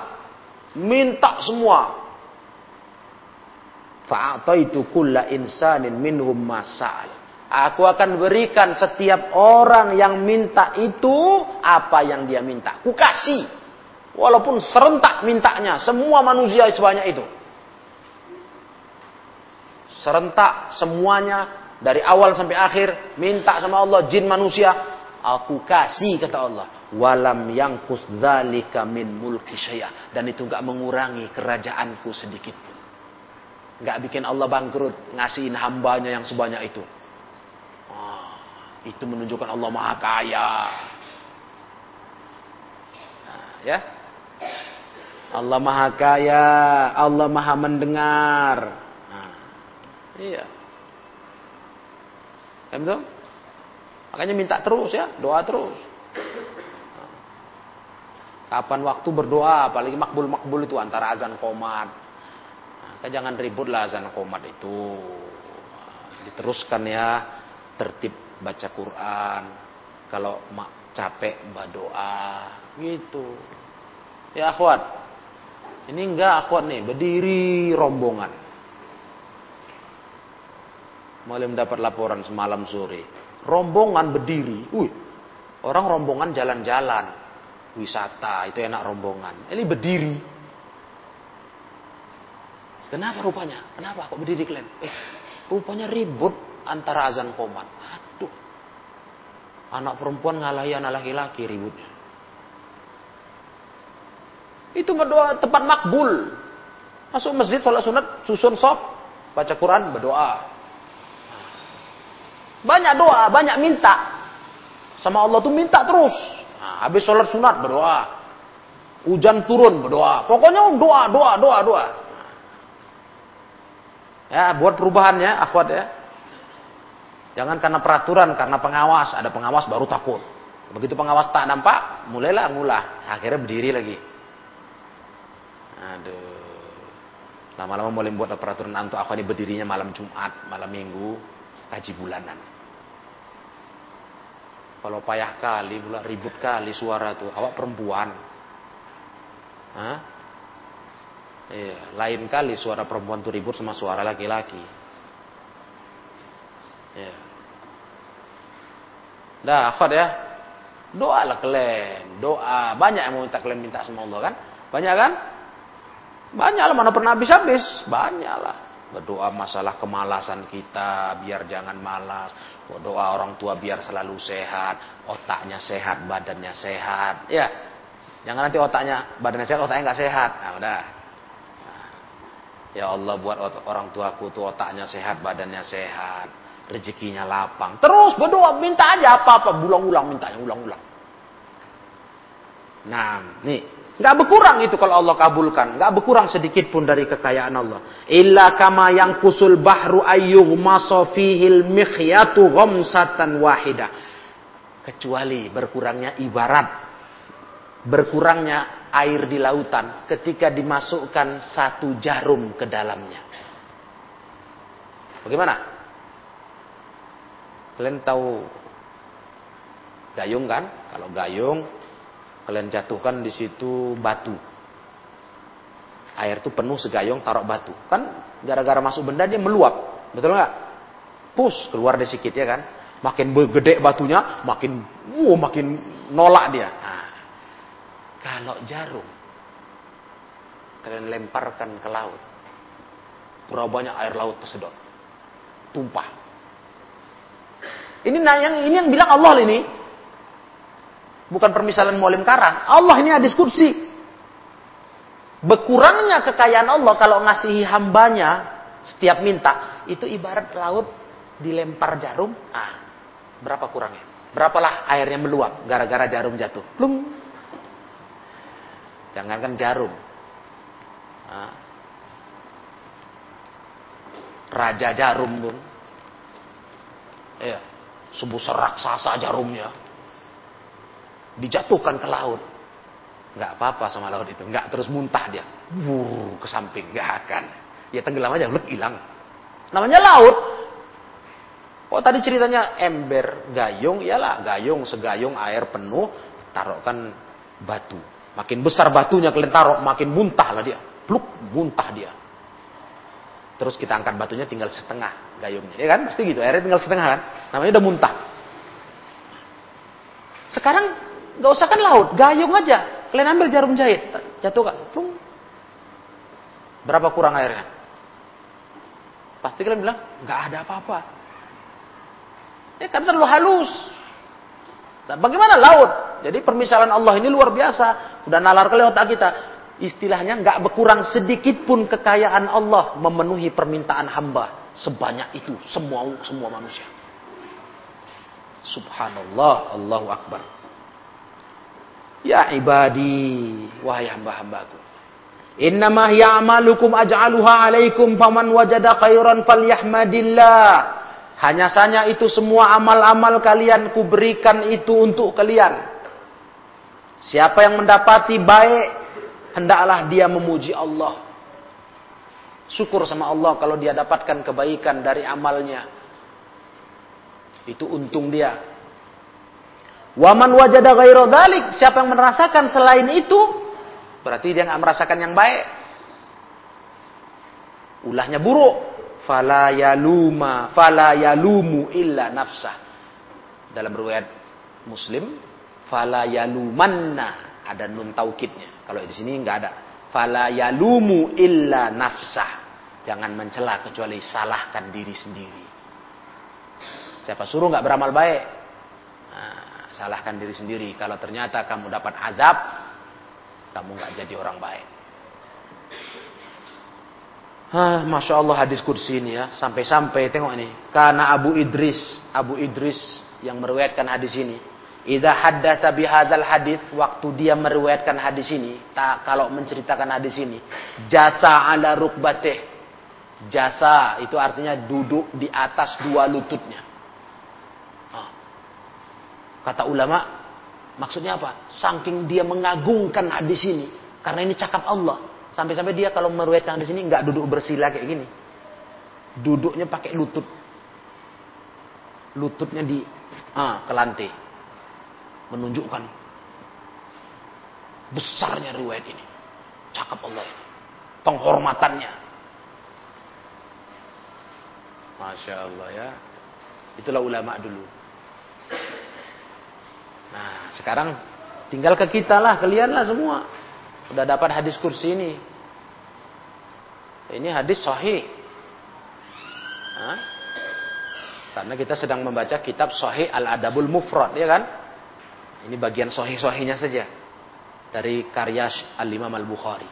S1: Minta semua. Fa'ataitu kulla insanin minhum masal. Aku akan berikan setiap orang yang minta itu apa yang dia minta. Ku kasih. Walaupun serentak mintanya, semua manusia sebanyak itu. Serentak semuanya dari awal sampai akhir minta sama Allah jin manusia, aku kasih kata Allah. Walam yang dzalika min mulki syaya dan itu enggak mengurangi kerajaanku sedikit pun. Enggak bikin Allah bangkrut ngasihin hambanya yang sebanyak itu. Oh, itu menunjukkan Allah Maha Kaya. Nah, ya, Allah Maha Kaya, Allah Maha Mendengar. Nah, iya. Ya betul? Makanya minta terus ya, doa terus. Kapan waktu berdoa, apalagi makbul-makbul itu antara azan komat. Nah, kan jangan ribut lah azan komat itu. Diteruskan ya, tertib baca Quran. Kalau mak capek berdoa, gitu. Ya akhwat. Ini enggak akhwat nih, berdiri rombongan. Mulai mendapat laporan semalam sore. Rombongan berdiri. Wih, orang rombongan jalan-jalan. Wisata, itu enak rombongan. Ini berdiri. Kenapa rupanya? Kenapa kok berdiri kalian? Eh, rupanya ribut antara azan komat. Aduh. Anak perempuan ngalahi anak laki-laki ributnya. Itu berdoa tempat makbul. Masuk masjid, sholat sunat, susun sop, baca Quran, berdoa. Banyak doa, banyak minta. Sama Allah tuh minta terus. Nah, habis sholat sunat, berdoa. Hujan turun, berdoa. Pokoknya doa, doa, doa, doa. Ya, buat perubahannya, akhwat ya. Jangan karena peraturan, karena pengawas. Ada pengawas baru takut. Begitu pengawas tak nampak, mulailah ngulah. Akhirnya berdiri lagi. Aduh. Lama-lama mulai buat peraturan antu aku ini berdirinya malam Jumat, malam Minggu, kaji bulanan. Kalau payah kali, pula ribut kali suara tuh. Awak perempuan. Hah? Iya, lain kali suara perempuan tuh ribut sama suara laki-laki. Iya. Dah, akhwat ya. Doa lah kalian, doa. Banyak yang mau minta kalian minta sama Allah kan? Banyak kan? Banyak lah, mana pernah habis-habis. Banyak lah. Berdoa masalah kemalasan kita, biar jangan malas. Berdoa orang tua biar selalu sehat. Otaknya sehat, badannya sehat. Ya, jangan nanti otaknya, badannya sehat, otaknya nggak sehat. Nah, udah. Ya Allah buat orang tuaku tuh otaknya sehat, badannya sehat. Rezekinya lapang. Terus berdoa, minta aja apa-apa. Ulang-ulang mintanya, ulang-ulang. Nah, nih Nggak berkurang itu kalau Allah kabulkan. Nggak berkurang sedikit pun dari kekayaan Allah. Illa kama yang kusul bahru ayyughmasa fihil mikhyatu ghamsatan wahida. Kecuali berkurangnya ibarat. Berkurangnya air di lautan ketika dimasukkan satu jarum ke dalamnya. Bagaimana? Kalian tahu gayung kan? Kalau gayung Kalian jatuhkan di situ batu. Air itu penuh segayung taruh batu. Kan gara-gara masuk benda dia meluap. Betul nggak? Pus keluar deh sedikit ya kan. Makin gede batunya, makin wow, makin nolak dia. Nah, kalau jarum kalian lemparkan ke laut, berapa banyak air laut tersedot, tumpah. Ini yang ini yang bilang Allah ini. Bukan permisalan mualim karang. Allah ini hadis kursi. Berkurangnya kekayaan Allah kalau ngasihi hambanya setiap minta. Itu ibarat laut dilempar jarum. Ah, berapa kurangnya? Berapalah airnya meluap gara-gara jarum jatuh. Plung. Jangankan jarum. Ah. Raja jarum pun. Iya. Sebesar raksasa jarumnya dijatuhkan ke laut. Nggak apa-apa sama laut itu, nggak terus muntah dia, wuh ke samping, nggak akan. Ya tenggelam aja, lek hilang. Namanya laut. Oh tadi ceritanya ember gayung, iyalah gayung segayung air penuh, taruhkan batu. Makin besar batunya kalian taruh, makin muntah lah dia. Pluk, muntah dia. Terus kita angkat batunya tinggal setengah gayungnya. Ya kan? Pasti gitu. Airnya tinggal setengah kan? Namanya udah muntah. Sekarang Gak usah kan laut, gayung aja. Kalian ambil jarum jahit, jatuh kan? Berapa kurang airnya? Pasti kalian bilang, nggak ada apa-apa. Ya kan terlalu halus. Nah, bagaimana laut? Jadi permisalan Allah ini luar biasa. Udah nalar kali otak kita. Istilahnya nggak berkurang sedikit pun kekayaan Allah memenuhi permintaan hamba sebanyak itu semua semua manusia. Subhanallah, Allahu Akbar. Ya ibadi, wahai hamba-hambaku. Innama ya'malukum aj'aluha alaikum faman wajada khairan falyahmadillah. Hanya saja itu semua amal-amal kalian kuberikan itu untuk kalian. Siapa yang mendapati baik, hendaklah dia memuji Allah. Syukur sama Allah kalau dia dapatkan kebaikan dari amalnya. Itu untung dia. Waman wajada ghairu dalik, siapa yang merasakan selain itu, berarti dia nggak merasakan yang baik. Ulahnya buruk. Fala yaluma, fala yalumu illa nafsah. Dalam riwayat Muslim, fala yalumanna, ada nun taukidnya. Kalau di sini nggak ada. Fala yalumu illa nafsah. Jangan mencela kecuali salahkan diri sendiri. Siapa suruh nggak beramal baik? Salahkan diri sendiri. Kalau ternyata kamu dapat azab, kamu nggak jadi orang baik. Hah, Masya Allah hadis kursi ini ya. Sampai-sampai tengok ini. Karena Abu Idris. Abu Idris yang meriwayatkan hadis ini. Idza haddatsa bihadzal hadis waktu dia meriwayatkan hadis ini, tak kalau menceritakan hadis ini, jata ala rukbatih. Jasa itu artinya duduk di atas dua lututnya. Kata ulama, maksudnya apa? Saking dia mengagungkan hadis ini, karena ini cakap Allah. Sampai-sampai dia kalau meriwayatkan hadis ini nggak duduk bersila kayak gini. Duduknya pakai lutut. Lututnya di ah, ke lantai menunjukkan besarnya riwayat ini. Cakap Allah ini. Penghormatannya. Masya Allah ya. Itulah ulama dulu. Nah, sekarang tinggal ke kita lah, kalian lah semua. Udah dapat hadis kursi ini. Ini hadis sahih. Hah? Karena kita sedang membaca kitab Sahih Al-Adabul Mufrad, ya kan? Ini bagian sohih-sohihnya saja. Dari karya Al-Imam Al-Bukhari.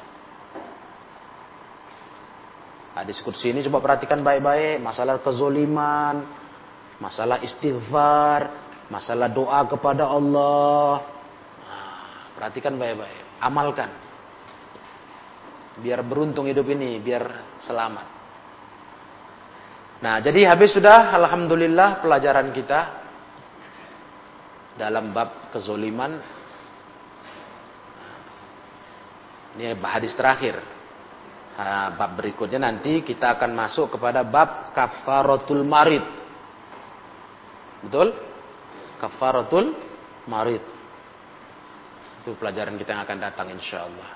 S1: Hadis kursi ini coba perhatikan baik-baik. Masalah kezoliman. Masalah istighfar. Masalah doa kepada Allah. Nah, perhatikan baik-baik. Amalkan. Biar beruntung hidup ini. Biar selamat. Nah, jadi habis sudah alhamdulillah pelajaran kita dalam bab kezoliman. Ini hadis terakhir. Nah, bab berikutnya nanti kita akan masuk kepada bab kafaratul marid. Betul? Kafaratul marid. Itu pelajaran kita yang akan datang insya Allah.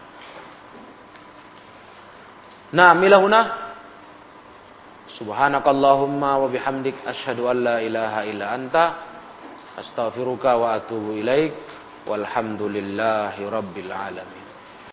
S1: Nah, milahuna. Subhanakallahumma wa bihamdik an la ilaha illa anta astaghfiruka wa atubu ilaik walhamdulillahi rabbil alamin